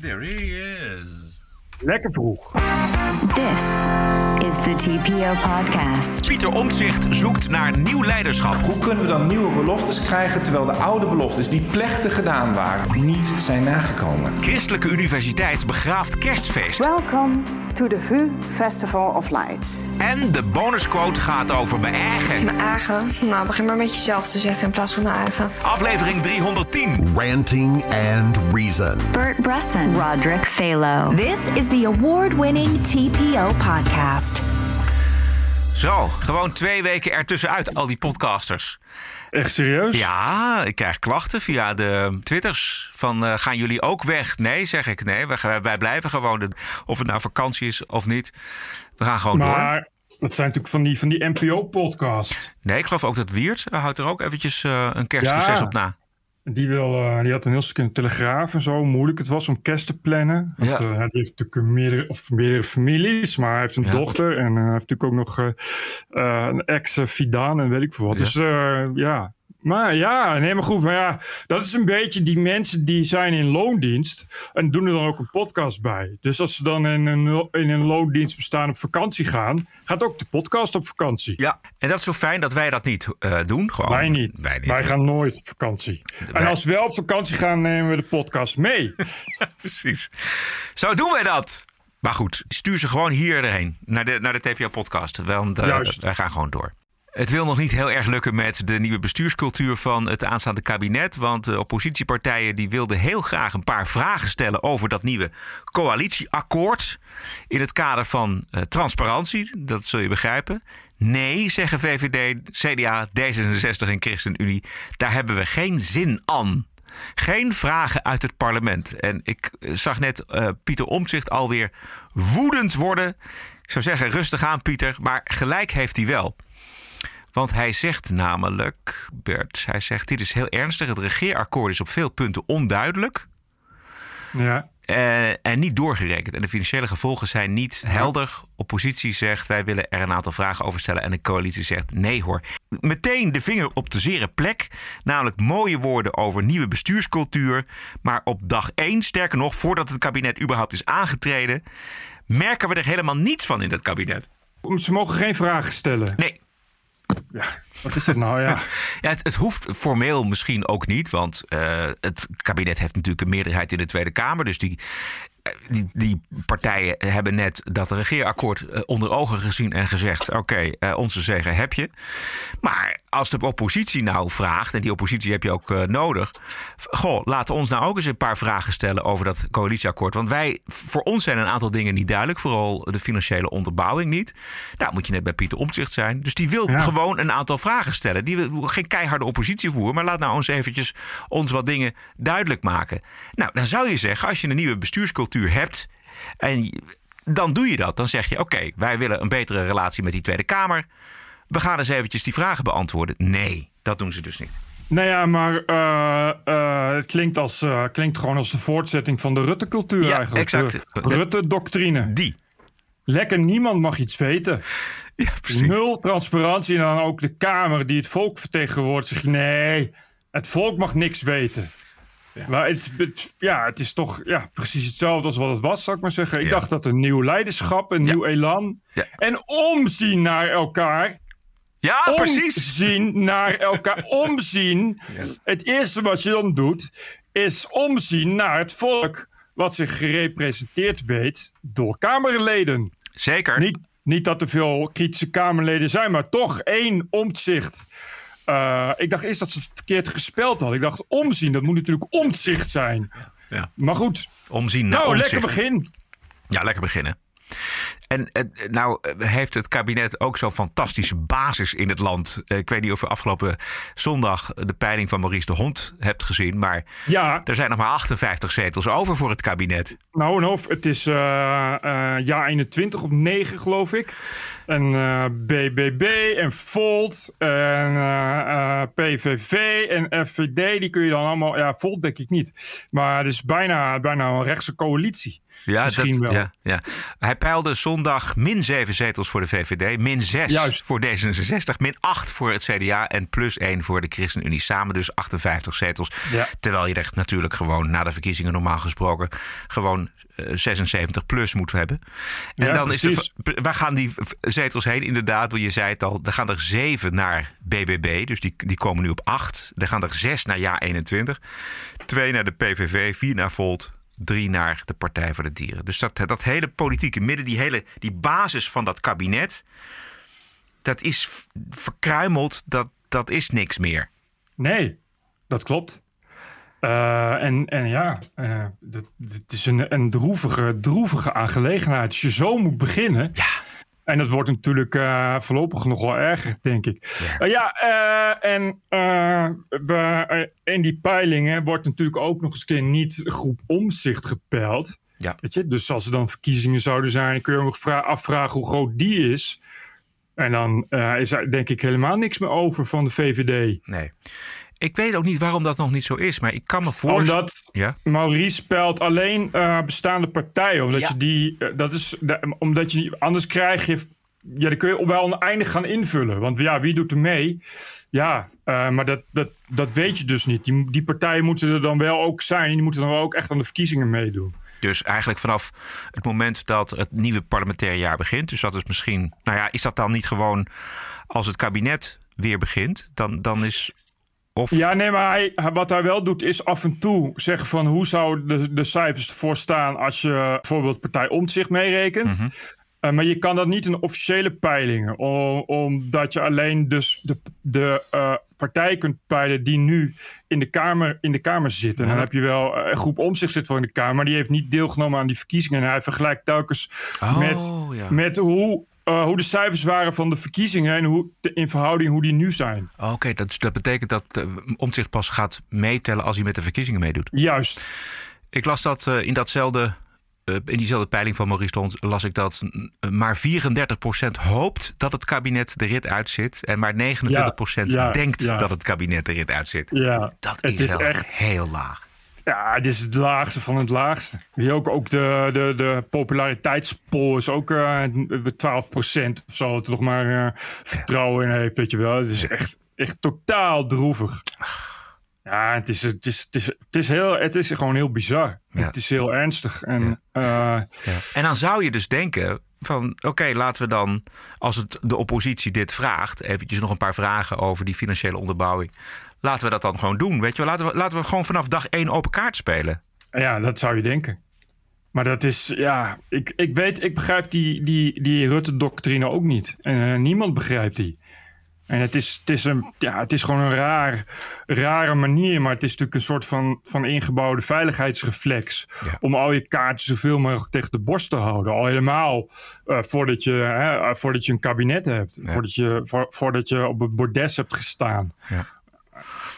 There he is. Lekker vroeg. This is the TPO podcast. Pieter Omtzigt zoekt naar nieuw leiderschap. Hoe kunnen we dan nieuwe beloftes krijgen terwijl de oude beloftes die plechtig gedaan waren niet zijn nagekomen? Christelijke Universiteit begraaft kerstfeest. Welcome to the VU Festival of Lights. En de bonusquote gaat over mijn eigen. Mijn eigen? Nou, begin maar met jezelf te zeggen in plaats van mijn eigen. Aflevering 310. Ranting and Reason. Bert Bresson, Roderick Phalo. This is the award-winning TPO podcast. Zo, gewoon twee weken ertussenuit, al die podcasters. Echt serieus? Ja, ik krijg klachten via de twitters van eh, gaan jullie ook weg? Nee, zeg ik. Nee, wij, wij blijven gewoon. Of het nou vakantie is of niet. We gaan gewoon door. Maar dat zijn natuurlijk van die, van die NPO-podcast. Nee, ik geloof ook dat Wiert houdt er ook eventjes eh, een kerstreces Ja. op na. Die, wil, eh, die had een heel stuk in de Telegraaf en zo, hoe moeilijk het was om kerst te plannen. Want, Ja. eh, die heeft natuurlijk meerdere, of meerdere families, maar hij heeft een Ja. dochter. En eh, hij heeft natuurlijk ook nog eh, eh, een ex-Fidaan en weet ik veel wat. Dus eh, ja... Maar ja, nee, maar goed. Maar ja, dat is een beetje die mensen die zijn in loondienst en doen er dan ook een podcast bij. Dus als ze dan in een, in een loondienst bestaan op vakantie gaan, gaat ook de podcast op vakantie. Ja, en dat is zo fijn dat wij dat niet eh, doen. Gewoon. Wij niet. Wij Wij, niet. gaan nooit op vakantie. Wij- En als we wel op vakantie gaan, nemen we de podcast mee. Precies. Zo doen wij dat. Maar goed, stuur ze gewoon hier erheen. Naar de, naar de TPO-podcast. Want eh, wij gaan gewoon door. Het wil nog niet heel erg lukken met de nieuwe bestuurscultuur van het aanstaande kabinet. Want de oppositiepartijen die wilden heel graag een paar vragen stellen over dat nieuwe coalitieakkoord. In het kader van eh, transparantie, dat zul je begrijpen. Nee, zeggen VVD, CDA, D66 en ChristenUnie. Daar hebben we geen zin aan. Geen vragen uit het parlement. En ik eh, zag net eh, Pieter Omtzigt alweer woedend worden. Ik zou zeggen, rustig aan Pieter. Maar gelijk heeft hij wel. Want hij zegt namelijk, Bert, hij zegt dit is heel ernstig. Het regeerakkoord is op veel punten onduidelijk. Ja. eh, en niet doorgerekend. En de financiële gevolgen zijn niet helder. Oppositie zegt wij willen er een aantal vragen over stellen. En de coalitie zegt nee hoor. Meteen de vinger op de zere plek. Namelijk mooie woorden over nieuwe bestuurscultuur. Maar op dag één, sterker nog, voordat het kabinet überhaupt is aangetreden, merken we er helemaal niets van in dat kabinet. Ze mogen geen vragen stellen. Nee, Ja, wat is dat nou? Ja. Het, het hoeft formeel misschien ook niet, want eh, het kabinet heeft natuurlijk een meerderheid in de Tweede Kamer. Dus die, die, die partijen hebben net dat regeerakkoord eh, onder ogen gezien en gezegd: oké, eh, onze zegen heb je. Maar als de oppositie nou vraagt, en die oppositie heb je ook eh, nodig. Goh, laten ons nou ook eens een paar vragen stellen over dat coalitieakkoord. Want wij, voor ons zijn een aantal dingen niet duidelijk, vooral de financiële onderbouwing niet. Nou, moet je net bij Pieter Omtzigt zijn. Dus die wil Ja. gewoon een aantal vragen stellen. Die wil geen keiharde oppositie voeren, maar laat nou eens eventjes ons wat dingen duidelijk maken. Nou, dan zou je zeggen, als je een nieuwe bestuurscultuur hebt en dan doe je dat. Dan zeg je, oké, wij willen een betere relatie met die Tweede Kamer. We gaan eens eventjes die vragen beantwoorden. Nee, dat doen ze dus niet. Nou ja, maar eh, eh, het klinkt, als, eh, klinkt gewoon als de voortzetting van de Rutte-cultuur Ja, eigenlijk. exact. De Rutte-doctrine. Die. Lekker niemand mag iets weten. Ja, precies. Nul transparantie. En dan ook de Kamer die het volk vertegenwoordigt. Zeg je, nee, het volk mag niks weten. Maar het, het- ja, het is toch ja, precies hetzelfde als wat het was, zou ik maar zeggen. Ik Ja. dacht dat een nieuw leiderschap, een nieuw elan... Ja. en omzien naar elkaar... Ja, precies. Omzien naar elkaar. Omzien. Het eerste wat je dan doet, is omzien naar het volk... wat zich gerepresenteerd weet door Kamerleden. Zeker. Niet, niet dat er veel kritische Kamerleden zijn, maar toch één omzicht. Eh, ik dacht eerst dat ze het verkeerd gespeld hadden. Ik dacht omzien, dat moet natuurlijk omzicht zijn. Ja. Maar goed, Omzien nou, lekker begin. Ja, lekker beginnen. En eh, nou eh, heeft het kabinet ook zo'n fantastische basis in het land. Eh, Ik weet niet of je afgelopen zondag de peiling van Maurice de Hond hebt gezien. Maar Ja, er zijn nog maar 58 zetels over voor het kabinet. nou en of, het is jaar 21 op 9 geloof ik. En BBB en Volt en PVV en FVD, die kun je dan allemaal... Ja, Volt denk ik niet. Maar het is bijna, bijna een rechtse coalitie. Ja, Misschien wel. Ja, ja. Hij peilde zondag zondag min 7 zetels voor de VVD, min 6 Juist. voor D66, min 8 voor het CDA en plus 1 voor de ChristenUnie. Samen dus 58 zetels. Ja. Terwijl je er natuurlijk gewoon na de verkiezingen normaal gesproken gewoon eh, 76 plus moet hebben. En Ja, dan is de, waar gaan die zetels heen? Inderdaad, je zei het al, er gaan er 7 naar BBB, dus die, die komen nu op 8. Er gaan er 6 naar Ja 21, 2 naar de PVV, 4 naar Volt, 3 naar de Partij voor de Dieren. Dus dat, dat hele politieke midden, die hele die basis van dat kabinet, dat is verkruimeld, dat, dat is niks meer. Nee, dat klopt. Eh, en, en ja, eh, dat- het is een, een droevige, droevige aangelegenheid. Als je zo moet beginnen. Ja. En dat wordt natuurlijk eh, voorlopig nog wel erger, denk ik. Ja, ja eh, en eh, we, eh, in die peilingen wordt natuurlijk ook nog eens een keer niet groep omzicht gepeild. Ja. Weet je? Dus als er dan verkiezingen zouden zijn, kun je ook vra- afvragen hoe groot die is. En dan is er denk ik helemaal niks meer over van de VVD. Nee. Ik weet ook niet waarom dat nog niet zo is, maar ik kan me voorstellen. Omdat Ja. Maurice spelt alleen eh, bestaande partijen. Omdat Ja. je die. eh, dat is. de- omdat je. Anders krijg je. Ja, dan kun je wel oneindig gaan invullen. Want ja, wie doet er mee? Ja, eh, maar dat, dat, dat weet je dus niet. Die, die partijen moeten er dan wel ook zijn. Die moeten dan wel ook echt aan de verkiezingen meedoen. Dus eigenlijk vanaf het moment dat het nieuwe parlementair jaar begint. Dus dat is misschien. Nou ja, is dat dan niet gewoon als het kabinet weer begint? Dan, dan is. Of. Ja, nee, maar hij, wat hij wel doet is af en toe zeggen van hoe zou de, de cijfers ervoor staan als je bijvoorbeeld partij Omtzigt meerekent. Eh, maar je kan dat niet in officiële peilingen, omdat je alleen dus de, de eh, partij kunt peilen die nu in de Kamer, in de kamer zit. En dan heb je wel, eh, groep Omtzigt zit wel in de Kamer, maar die heeft niet deelgenomen aan die verkiezingen. En hij vergelijkt telkens Oh, met, ja. met hoe, eh, hoe de cijfers waren van de verkiezingen en hoe, in verhouding hoe die nu zijn. Oké, dat, dat betekent dat uh, Omtzigt pas gaat meetellen als hij met de verkiezingen meedoet. Juist. Ik las dat eh, in datzelfde. eh, in diezelfde peiling van Maurice Stond las ik dat maar 34% hoopt dat het kabinet de rit uitzit. En maar 29% ja, denkt ja. dat het kabinet de rit uitzit. Ja, Dat het is, echt. heel laag. Ja, het is het laagste van het laagste. Wie ook, ook de, de, de is ook eh 12% of zo. Dat er nog maar eh, vertrouwen in heeft, weet je wel. Het is echt, echt totaal droevig. Ja, het is, het, is, het, is, het, is heel, het is gewoon heel bizar. Ja. Het is heel ernstig. En eh, Ja. En dan zou je dus denken van oké, laten we dan, als het de oppositie dit vraagt, eventjes nog een paar vragen over die financiële onderbouwing. Laten we dat dan gewoon doen. Weet je wel, laten we, laten we gewoon vanaf dag één open kaart spelen. ja, dat zou je denken. Maar dat is, ja, ik, ik weet, ik begrijp die, die, die Rutte-doctrine ook niet. En eh, niemand begrijpt die. En het is, het is, een, ja, het is gewoon een raar, rare manier, maar het is natuurlijk een soort van, van ingebouwde veiligheidsreflex. Ja. Om al je kaarten zoveel mogelijk tegen de borst te houden. Al helemaal eh, voordat, je, hè, eh, voordat je een kabinet hebt. Voordat, je, voor, voordat je op het bordes hebt gestaan.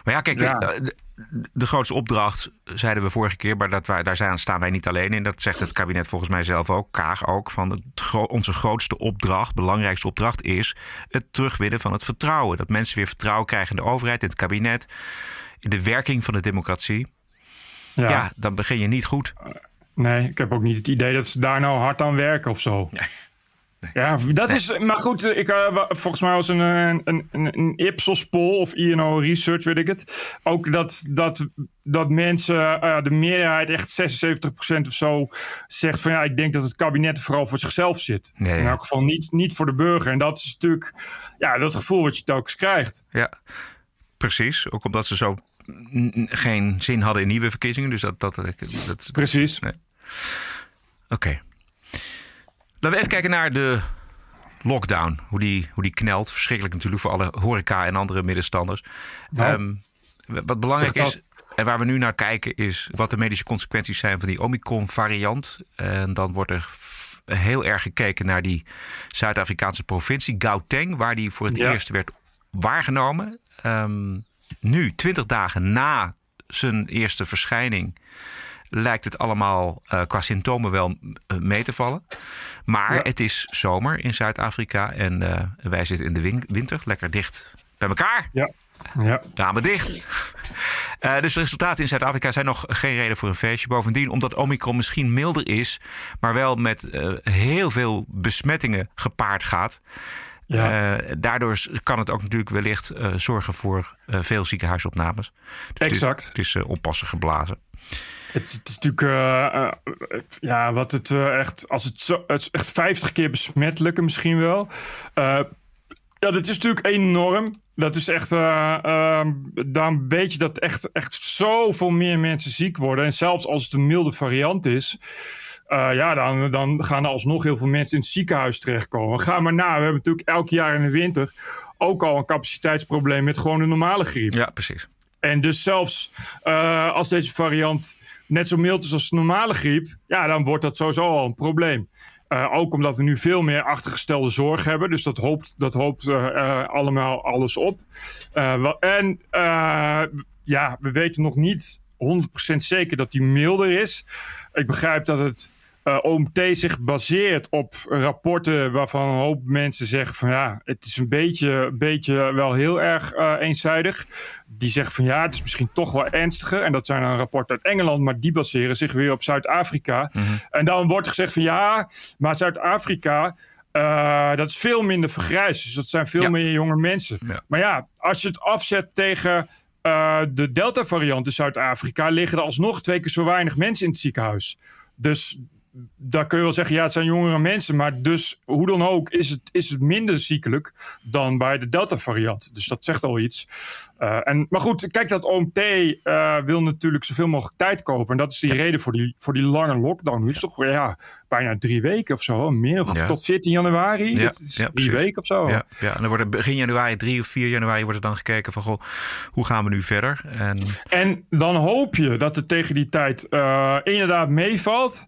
Maar ja, kijk, Ja. De, de grootste opdracht, zeiden we vorige keer, maar dat wij, daar staan wij niet alleen in. Dat zegt het kabinet volgens mij zelf ook, Kaag ook. Van het, gro- onze grootste opdracht, belangrijkste opdracht is het terugwinnen van het vertrouwen. Dat mensen weer vertrouwen krijgen in de overheid, in het kabinet, in de werking van de democratie. Ja. Ja, dan begin je niet goed. Nee, ik heb ook niet het idee dat ze daar nou hard aan werken of zo. Ja, dat is. Maar goed, ik, eh, volgens mij was een, een, een, een Ipsos poll of INO Research, weet ik het. Ook dat, dat, dat mensen, eh, de meerderheid, echt 76% of zo, zegt van ja, ik denk dat het kabinet er vooral voor zichzelf zit. Ja. In elk geval niet, niet voor de burger. En dat is natuurlijk ja, dat gevoel wat je telkens krijgt. Ja, precies. Ook omdat ze zo geen zin hadden in nieuwe verkiezingen. Dus dat. dat, dat, dat Precies. Nee. Oké. Laten we even kijken naar de lockdown. Hoe die, hoe die knelt. Verschrikkelijk natuurlijk voor alle horeca en andere middenstanders. Nou, Ehm, wat belangrijk is, en waar we nu naar kijken, is wat de medische consequenties zijn van die Omicron-variant. En dan wordt er heel erg gekeken naar die Zuid-Afrikaanse provincie, Gauteng, waar die voor het Ja. eerst werd waargenomen. Ehm, nu, 20 dagen na zijn eerste verschijning, lijkt het allemaal eh, qua symptomen wel eh, mee te vallen. Maar Ja. het is zomer in Zuid-Afrika en eh, wij zitten in de win- winter lekker dicht bij elkaar. Ja. Ja. ramen dicht. Dus de resultaten in Zuid-Afrika zijn nog geen reden voor een feestje. Bovendien, omdat Omicron misschien milder is, maar wel met heel veel besmettingen gepaard gaat. Ja. Daardoor kan het ook natuurlijk wellicht zorgen voor veel ziekenhuisopnames. Dus het is- Exact. Het is, onpassen geblazen. Het, is- natuurlijk, eh, eh, ja, wat het eh, echt, als het zo, het is echt 50 keer besmettelijker misschien wel. Ja, dat is natuurlijk enorm. Dat is echt, eh, eh, dan weet je dat echt, echt zoveel meer mensen ziek worden. En zelfs als het een milde variant is, ja, dan, dan gaan er alsnog heel veel mensen in het ziekenhuis terechtkomen. Ga maar na, we hebben natuurlijk elk jaar in de winter ook al een capaciteitsprobleem met gewoon een normale griep. Ja, precies. En dus zelfs eh, als deze variant net zo mild is als de normale griep, ja, dan wordt dat sowieso al een probleem. Eh, ook omdat we nu veel meer achtergestelde zorg hebben. Dus dat hoopt, dat hoopt eh, allemaal alles op. En ja, we weten nog niet 100% zeker dat die milder is. Ik begrijp dat het eh, OMT zich baseert op rapporten waarvan een hoop mensen zeggen van ja, het is een beetje, beetje wel heel erg eh, eenzijdig. Die zeggen van ja, het is misschien toch wel ernstiger. En dat zijn dan rapporten uit Engeland, maar die baseren zich weer op Zuid-Afrika. En dan wordt gezegd van ja, maar Zuid-Afrika. eh, dat is veel minder vergrijsd. Dus dat zijn veel Ja. meer jonge mensen. Ja. Maar ja, als je het afzet tegen de Delta-variant in Zuid-Afrika, liggen er alsnog twee keer zo weinig mensen in het ziekenhuis. Dus daar kun je wel zeggen, ja, het zijn jongere mensen. Maar dus, hoe dan ook, is het, is het minder ziekelijk dan bij de Delta-variant. Dus dat zegt al iets. Eh, en, maar goed, kijk, dat OMT eh, wil natuurlijk zoveel mogelijk tijd kopen. En dat is die reden voor die, voor die lange lockdown. Nu is toch ja, bijna drie weken of zo. Meer Ja. tot 14 januari. Ja, Dat is ja, drie weken of zo. Ja, ja, en dan wordt er begin januari, 3 of 4 januari, wordt er dan gekeken van goh, hoe gaan we nu verder? En En dan hoop je dat het tegen die tijd eh, inderdaad meevalt.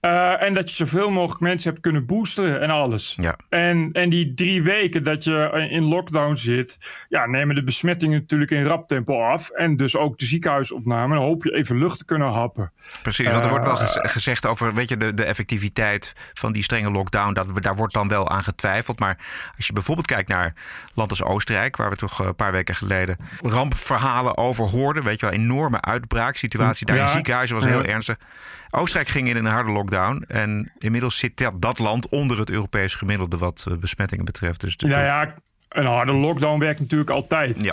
Eh, en dat je zoveel mogelijk mensen hebt kunnen boosteren en alles. Ja. En, en die drie weken dat je in lockdown zit, ja, nemen de besmettingen natuurlijk in rap tempo af. En dus ook de ziekenhuisopname. En dan hoop je even lucht te kunnen happen. Precies, want er wordt wel gez- gezegd over weet je, de, de effectiviteit van die strenge lockdown. Dat, we- daar wordt dan wel aan getwijfeld. Maar als je bijvoorbeeld kijkt naar land als Oostenrijk, waar we toch eh, een paar weken geleden rampverhalen over hoorden. Weet je wel, enorme uitbraak. Situatie daar in Ja. ziekenhuizen was heel Ja. ernstig. Oostenrijk ging in een harde lockdown. En inmiddels zit dat, dat land onder het Europees gemiddelde wat eh, besmettingen betreft. Dus de- Nou ja, een harde lockdown werkt natuurlijk altijd. Ja.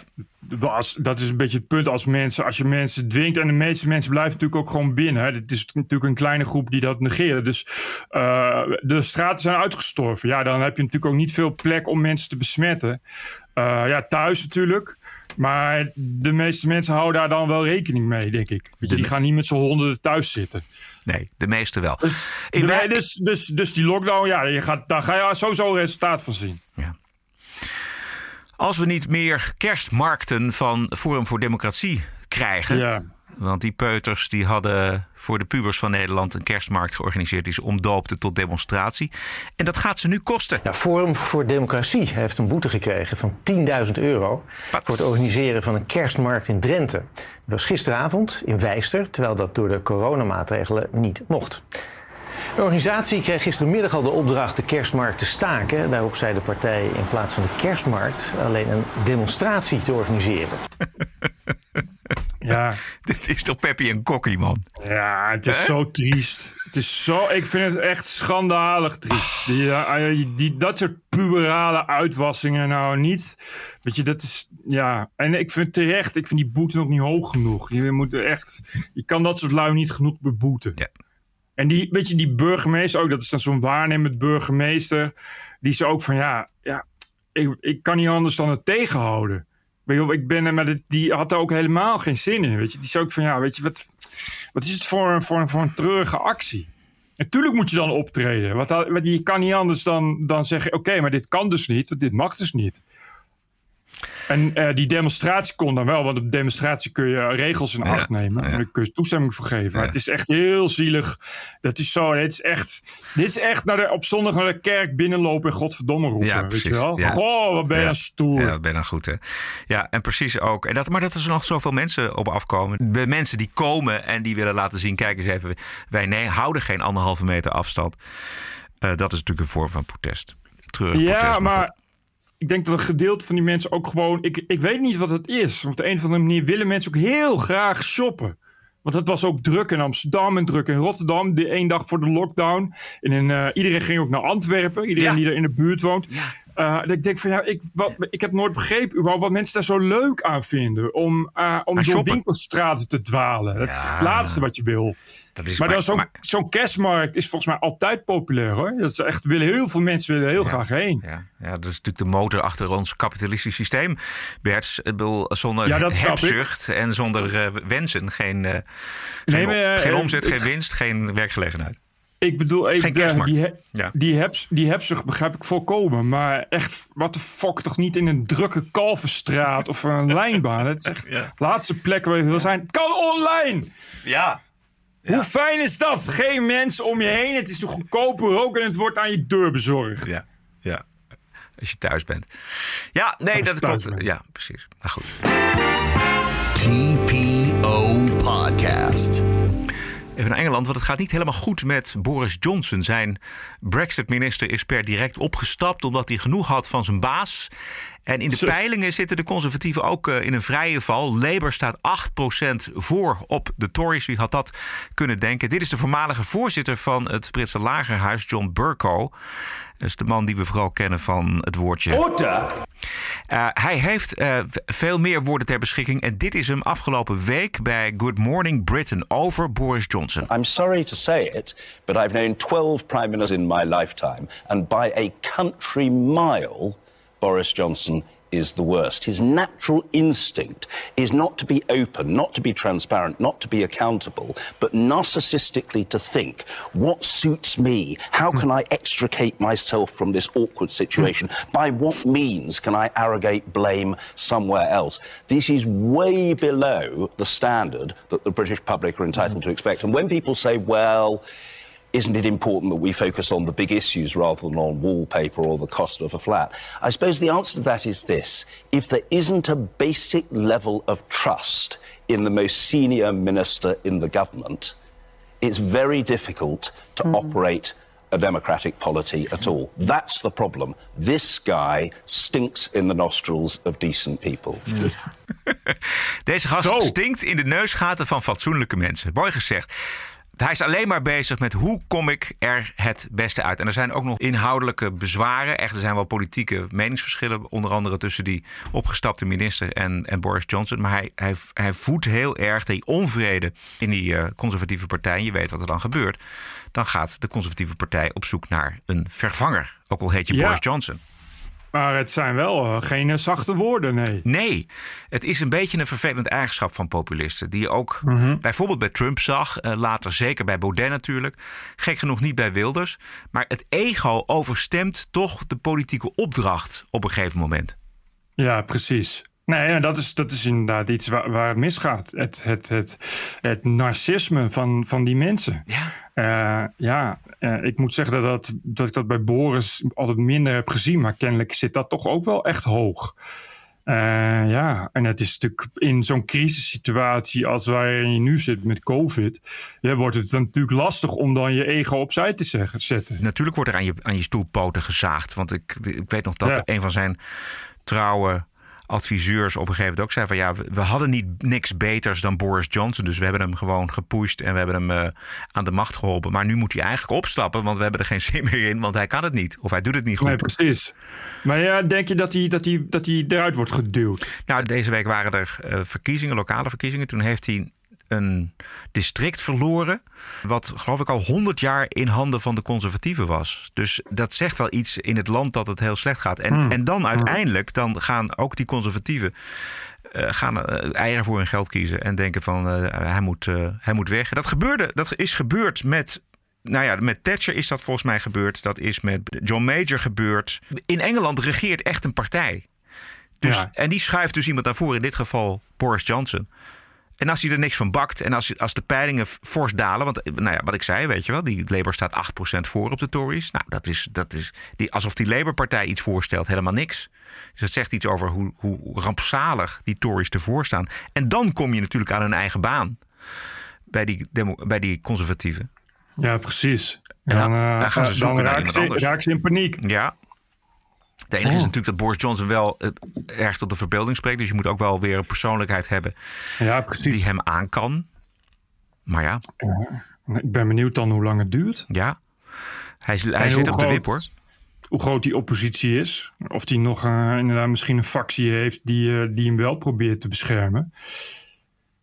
Als, dat is een beetje het punt als mensen, als je mensen dwingt. En de meeste mensen blijven natuurlijk ook gewoon binnen. hè. Het is natuurlijk een kleine groep die dat negeren. Dus eh, de straten zijn uitgestorven. Ja, dan heb je natuurlijk ook niet veel plek om mensen te besmetten. Eh, ja, thuis natuurlijk. Maar de meeste mensen houden daar dan wel rekening mee, denk ik. Weet je, die gaan niet met z'n honderden thuis zitten. Nee, de meeste wel. Dus, In de- wij- dus, dus, dus die lockdown, ja, je gaat, daar ga je sowieso een resultaat van zien. Ja. Als we niet meer kerstmarkten van Forum voor Democratie krijgen. Ja. Want die peuters die hadden voor de pubers van Nederland een kerstmarkt georganiseerd. Die ze omdoopten tot demonstratie. En dat gaat ze nu kosten. Ja, Forum voor Democratie heeft een boete gekregen van 10.000 euro... Wat? voor het organiseren van een kerstmarkt in Drenthe. Dat was gisteravond in Wijster, terwijl dat door de coronamaatregelen niet mocht. De organisatie kreeg gistermiddag al de opdracht de kerstmarkt te staken. Daarop zei de partij in plaats van de kerstmarkt alleen een demonstratie te organiseren. Ja. Dit is toch Peppy en Kokkie, man? Ja, het is zo triest. Het is zo, ik vind het echt schandalig triest. Die, eh, die, dat soort puberale uitwassingen nou niet. Weet je, dat is, ja. En ik vind terecht, ik vind die boete nog niet hoog genoeg. Je moet echt, je kan dat soort lui niet genoeg beboeten. Ja. En die, weet je, die burgemeester ook, dat is dan zo'n waarnemend burgemeester. Die is ook van, ja, ja ik, ik kan niet anders dan het tegenhouden. Ik ben maar die had er ook helemaal geen zin in. Weet je, die is ook van, ja, weet je, wat, wat is het voor, een- voor, voor een treurige actie? Natuurlijk moet je dan optreden. Want je kan niet anders dan, dan zeggen: oké, maar dit kan dus niet, want dit mag dus niet. En eh, die demonstratie kon dan wel, want op demonstratie kun je regels in acht nemen. En daar kun je toestemming voor geven. Maar het is echt heel zielig. Dat is zo, dit is echt, dit is echt naar de, op zondag naar de kerk binnenlopen en godverdomme roepen. Ja, weet je wel? Goh, wat ben je stoer. Ja, ben dan goed, hè? Ja, en precies ook. En dat, maar dat er nog zoveel mensen op afkomen. De mensen die komen en die willen laten zien... kijk eens even, wij nee, houden geen anderhalve meter afstand. Eh, dat is natuurlijk een vorm van protest. Treurig Ja, protest. maar ik denk dat een gedeelte van die mensen ook gewoon. Ik, ik weet niet wat het is. Op de een of andere manier willen mensen ook heel graag shoppen. Want het was ook druk in Amsterdam en druk in Rotterdam. De één dag voor de lockdown. En in, eh, iedereen ging ook naar Antwerpen. Iedereen Ja. die er in de buurt woont. Eh, dat ik denk van ja, ik, wat, ik heb nooit begrepen überhaupt wat mensen daar zo leuk aan vinden. Om, eh, om door shoppen. winkelstraten te dwalen. Dat is het laatste wat je wil. Dat is Maar, dan zo'n zo'n kerstmarkt is volgens mij altijd populair hoor. Dat is echt, willen heel veel mensen willen heel graag heen. Ja, ja, dat is natuurlijk de motor achter ons kapitalistisch systeem. Bert, bedoel, zonder Ja, hebzucht en zonder eh, wensen geen, geen, Nee, op- maar, geen omzet, geen winst, geen werkgelegenheid. Ik bedoel, ik, Geen kerstmarkt. die, Ja. die, hebs, die begrijp ik volkomen. Maar echt, wat de fuck, toch niet in een drukke kalverstraat of een lijnbaan. Het is echt Ja. de laatste plek waar je wil zijn. Het kan online! Ja. Hoe fijn is dat? Geen mensen om je heen. Het is de goedkope ook en het wordt aan je deur bezorgd. Ja, ja. Als je thuis bent. Ja, nee, dat klopt. bent. Ja, precies. Nou goed. TPO Podcast. Even naar Engeland, want het gaat niet helemaal goed met Boris Johnson. Zijn Brexit-minister is per direct opgestapt omdat hij genoeg had van zijn baas. En in de peilingen zitten de conservatieven ook eh, in een vrije val. Labour staat 8% voor op de Tories. Wie had dat kunnen denken? Dit is de voormalige voorzitter van het Britse lagerhuis, John Burko. Dat is de man die we vooral kennen van het woordje. Eh, hij heeft eh, veel meer woorden ter beschikking. En dit is hem afgelopen week bij Good Morning Britain over Boris Johnson. I'm sorry to say it, but I've known 12 prime ministers in my lifetime, and by a country mile, Boris Johnson is the worst. His natural instinct is not to be open, not to be transparent, not to be accountable, but narcissistically to think what suits me? How can I extricate myself from this awkward situation? By what means can I arrogate blame somewhere else? This is way below the standard that the British public are entitled to expect. And when people say, well, isn't it important that we focus on the big issues rather than on wallpaper or the cost of a flat? I suppose the answer to that is this. If there isn't a basic level of trust in the most senior minister in the government, it's very difficult to operate a democratic polity at all. That's the problem. This guy stinks in the nostrils of decent people. Deze gast Zo. stinkt in de neusgaten van fatsoenlijke mensen. Mooi gezegd. Hij is alleen maar bezig met hoe kom ik er het beste uit. En er zijn ook nog inhoudelijke bezwaren. Echt, er zijn wel politieke meningsverschillen. Onder andere tussen die opgestapte minister en, en Boris Johnson. Maar hij, hij, hij voedt heel erg die onvrede in die eh, conservatieve partij. En je weet wat er dan gebeurt. Dan gaat de conservatieve partij op zoek naar een vervanger. Ook al heet je Ja. Boris Johnson. Maar het zijn wel eh, geen eh, zachte woorden, nee. Nee, het is een beetje een vervelend eigenschap van populisten. Die je ook bijvoorbeeld bij Trump zag. eh, later zeker bij Baudet natuurlijk. Gek genoeg niet bij Wilders. Maar het ego overstemt toch de politieke opdracht op een gegeven moment. Ja, precies. Nee, dat is, dat is inderdaad iets waar, waar het misgaat. Het, het, het, het narcisme van, van die mensen. Ja. Eh, ja, eh, ik moet zeggen dat, dat, dat ik dat bij Boris altijd minder heb gezien. Maar kennelijk zit dat toch ook wel echt hoog. Eh, ja, en het is natuurlijk in zo'n crisissituatie als waarin je nu zit met COVID, ja, wordt het dan natuurlijk lastig om dan je ego opzij te zeggen, zetten. Natuurlijk wordt er aan je, aan je stoelpoten gezaagd. Want ik, ik weet nog dat Ja. een van zijn trouwe adviseurs op een gegeven moment ook zei van ja, we, we hadden niet niks beters dan Boris Johnson. Dus we hebben hem gewoon gepusht en we hebben hem eh, aan de macht geholpen. Maar nu moet hij eigenlijk opstappen, want we hebben er geen zin meer in. Want hij kan het niet. Of hij doet het niet goed. Nee, precies. Maar ja, denk je dat hij, dat hij, dat hij eruit wordt geduwd? Nou, deze week waren er eh, verkiezingen, lokale verkiezingen. Toen heeft hij een district verloren. Wat geloof ik al 100 jaar in handen van de conservatieven was. Dus dat zegt wel iets in het land dat het heel slecht gaat. En, en dan uiteindelijk dan gaan ook die conservatieven. eh, gaan eh, eieren voor hun geld kiezen en denken van eh, hij, moet, hij moet weg. Dat gebeurde, dat is gebeurd met nou ja, met Thatcher is dat volgens mij gebeurd. Dat is met John Major gebeurd. In Engeland regeert echt een partij. Dus, Ja. En die schuift dus iemand naar voren, in dit geval Boris Johnson. En als hij er niks van bakt en als, als de peilingen fors dalen... want nou ja, wat ik zei, weet je wel, die Labour staat 8% voor op de Tories. Nou, dat is, dat is die, alsof die Labour-partij iets voorstelt, helemaal niks. Dus dat zegt iets over hoe, hoe rampzalig die Tories ervoor staan. En dan kom je natuurlijk aan hun eigen baan bij die, demo, bij die conservatieven. Ja, precies. Dan, eh, dan gaan ze zoeken dan iemand ze, raken ze in paniek. Ja. Het enige is natuurlijk dat Boris Johnson wel uh, erg tot de verbeelding spreekt. Dus je moet ook wel weer een persoonlijkheid hebben ja, precies. die hem aan kan. Maar ja. Ik ben benieuwd dan hoe lang het duurt. Ja. Hij, hij zit op de wip hoor. Hoe groot die oppositie is. Of die nog uh, inderdaad misschien een factie heeft die, uh, die hem wel probeert te beschermen.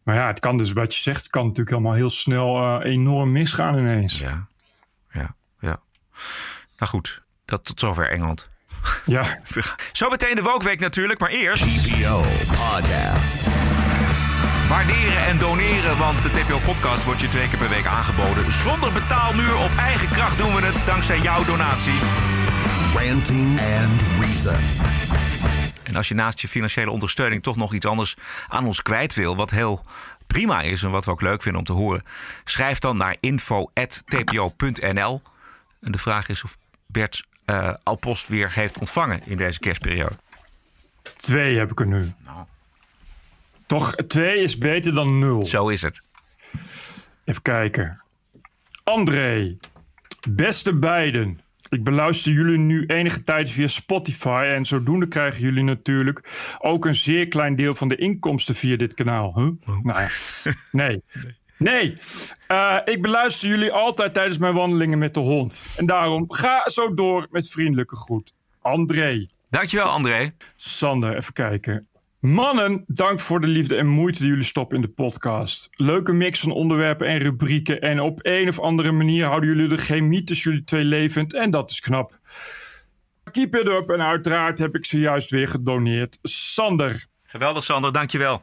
Maar ja, het kan dus wat je zegt, het kan natuurlijk helemaal heel snel enorm misgaan ineens. Ja, ja, ja. Nou goed, dat tot zover Engeland. Ja. Zo meteen de Wokweek natuurlijk, maar eerst... TPO Podcast. Waarderen en doneren, want de TPO-podcast wordt je twee keer per week aangeboden. Zonder betaalmuur, op eigen kracht doen we het, dankzij jouw donatie. Ranting and Reason. En als je naast je financiële ondersteuning toch nog iets anders aan ons kwijt wil, wat heel prima is en wat we ook leuk vinden om te horen, schrijf dan naar info.tpo.nl. En de vraag is of Bert uh, al post weer heeft ontvangen in deze kerstperiode. Twee heb ik er nu. Nou. Toch, twee is beter dan nul. Zo is het. Even kijken. André, beste beiden. Ik beluister jullie nu enige tijd via Spotify en zodoende krijgen jullie natuurlijk ook een zeer klein deel van de inkomsten via dit kanaal. Huh? Oh. Nou ja, nee. Nee, uh, ik beluister jullie altijd tijdens mijn wandelingen met de hond. En daarom ga zo door met vriendelijke groet. André. Dankjewel, André. Sander, even kijken. Mannen, dank voor de liefde en moeite die jullie stoppen in de podcast. Leuke mix van onderwerpen en rubrieken. En op een of andere manier houden jullie de chemie tussen jullie twee levend. En dat is knap. Keep it up. En uiteraard heb ik zojuist weer gedoneerd. Sander. Geweldig, Sander. Dankjewel.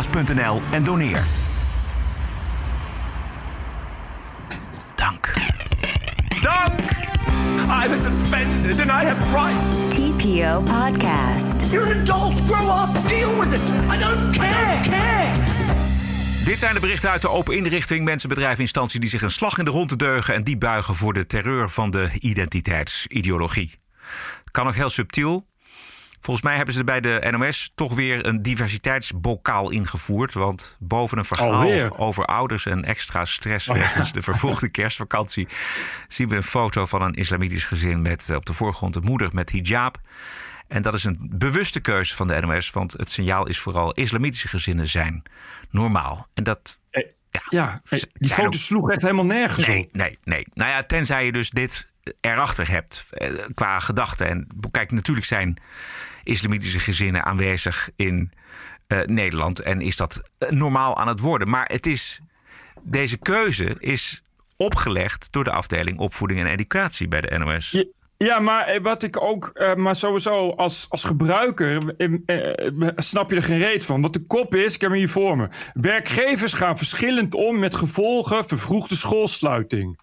en doneer. Dank. Dank! I was offended and I have rights. TPO Podcast. You're an adult. Grow up. Deal with it. I don't care. I don't care. Dit zijn de berichten uit de open inrichting. Mensen, bedrijven, instanties die zich een slag in de ronde deugen en die buigen voor de terreur van de identiteitsideologie. Kan nog heel subtiel. Volgens mij hebben ze bij de NOS toch weer een diversiteitsbokaal ingevoerd. Want boven een verhaal Alweer? over ouders en extra stress wegens de vervolgde kerstvakantie zien we een foto van een islamitisch gezin met eh, op de voorgrond de moeder met hijab. En dat is een bewuste keuze van de NOS, want het signaal is vooral islamitische gezinnen zijn normaal. En dat Ja, die zijn foto ook- sloeg echt helemaal nergens Nee, nee, nee. Nou ja, tenzij je dus dit erachter hebt eh, qua gedachten. En kijk, natuurlijk zijn islamitische gezinnen aanwezig in eh, Nederland. En is dat eh, normaal aan het worden. Maar het is, deze keuze is opgelegd door de afdeling opvoeding en educatie bij de NOS. Ja, maar eh, wat ik ook, maar sowieso als, als gebruiker snap je er geen reet van. Wat de kop is, ik heb hem hier voor me. Werkgevers gaan verschillend om met gevolgen vervroegde schoolsluiting.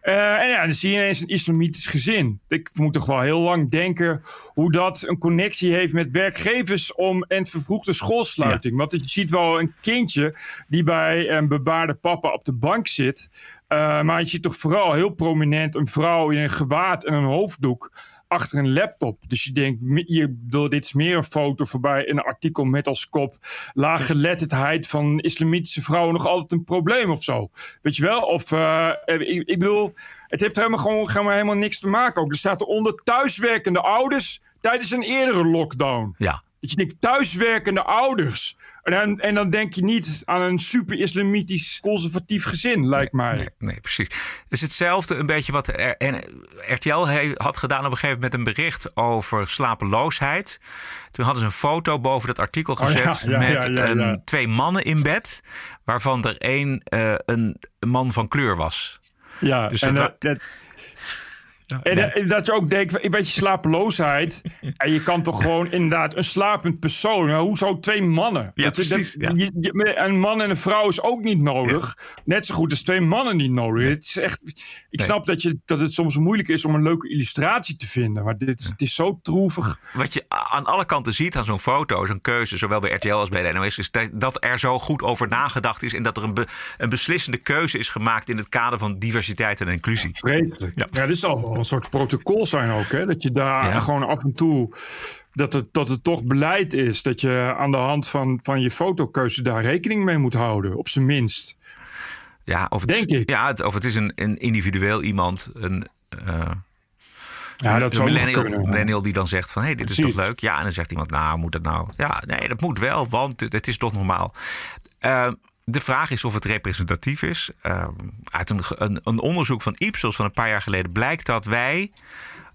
Eh, en ja, dan zie je ineens een islamitisch gezin. Ik moet toch wel heel lang denken hoe dat een connectie heeft met werkgevers om en vervroegde schoolsluiting. Want je ziet wel een kindje die bij een bebaarde papa op de bank zit. Eh, maar je ziet toch vooral heel prominent een vrouw in een gewaad en een hoofddoek achter een laptop. Dus je denkt, je, dit is meer een foto voorbij een artikel met als kop laaggeletterdheid van islamitische vrouwen nog altijd een probleem of zo. Weet je wel? Of, eh, ik, ik bedoel, het heeft helemaal gewoon gewoon helemaal niks te maken ook. Er staat eronder thuiswerkende ouders tijdens een eerdere lockdown. Ja. Dat je denkt, thuiswerkende ouders. En dan, en dan denk je niet aan een super-islamitisch conservatief gezin, lijkt mij. Nee, nee, precies. Het is hetzelfde een beetje wat R- en RTL he- had gedaan op een gegeven moment een bericht over slapeloosheid. Toen hadden ze een foto boven dat artikel Oh ja, gezet ja, met ja, een- twee mannen in bed, waarvan er één eh, een man van kleur was. Ja, Dus en dat dat, dat- En eh, dat je ook denkt, een beetje slapeloosheid. en je kan toch gewoon inderdaad een slapend persoon. Nou, hoezo twee mannen? Ja, Dat- dat- precies, ja. je- Een man en een vrouw is ook niet nodig. Net zo goed als twee mannen niet nodig. Het is echt, ik snap dat, je, dat het soms moeilijk is om een leuke illustratie te vinden. Maar dit, is- het is zo troevig. Wat je aan alle kanten ziet aan zo'n foto, zo'n keuze, zowel bij RTL als bij de NOS, is dat- dat er zo goed over nagedacht is en dat er een, be- een beslissende keuze is gemaakt in het kader van diversiteit en inclusie. Vreselijk. Ja. dit zal wel een soort protocol zijn ook. Hè? Dat je daar Ja. gewoon af en toe... Dat het, dat het toch beleid is dat je aan de hand van, van je fotokeuze daar rekening mee moet houden. Op zijn minst. Ja, of het, Denk is, ik. Ja, het- of het is een, een individueel iemand, een, eh, Ja, dat een millennial, millennial die dan zegt van, hé, hey, dit is toch leuk? Ja, en dan zegt iemand, nou, moet dat nou? Ja, nee, dat moet wel, want het, het is toch normaal. Eh, de vraag is of het representatief is. Eh, uit een, een, een onderzoek van Ipsos van een paar jaar geleden blijkt dat wij,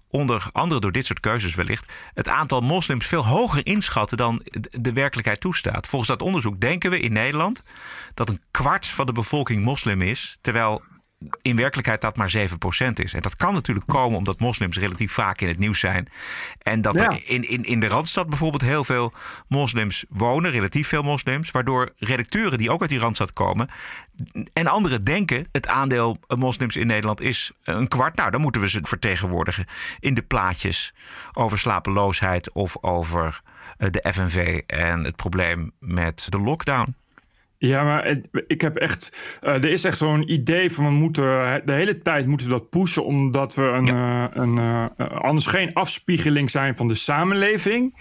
onder andere door dit soort keuzes wellicht, het aantal moslims veel hoger inschatten dan de werkelijkheid toestaat. Volgens dat onderzoek denken we in Nederland dat een kwart van de bevolking moslim is, terwijl in werkelijkheid dat maar 7% is. En dat kan natuurlijk komen omdat moslims relatief vaak in het nieuws zijn. En dat Ja. er in, in, in de Randstad bijvoorbeeld heel veel moslims wonen, relatief veel moslims. Waardoor redacteuren die ook uit die Randstad komen en anderen denken het aandeel moslims in Nederland is een kwart. Nou, dan moeten we ze vertegenwoordigen in de plaatjes over slapeloosheid of over eh, de FNV en het probleem met de lockdown. Ja, maar het- ik heb echt. eh, er is echt zo'n idee van we moeten. De hele tijd moeten we dat pushen. Omdat we een. eh, een eh, anders geen afspiegeling zijn van de samenleving.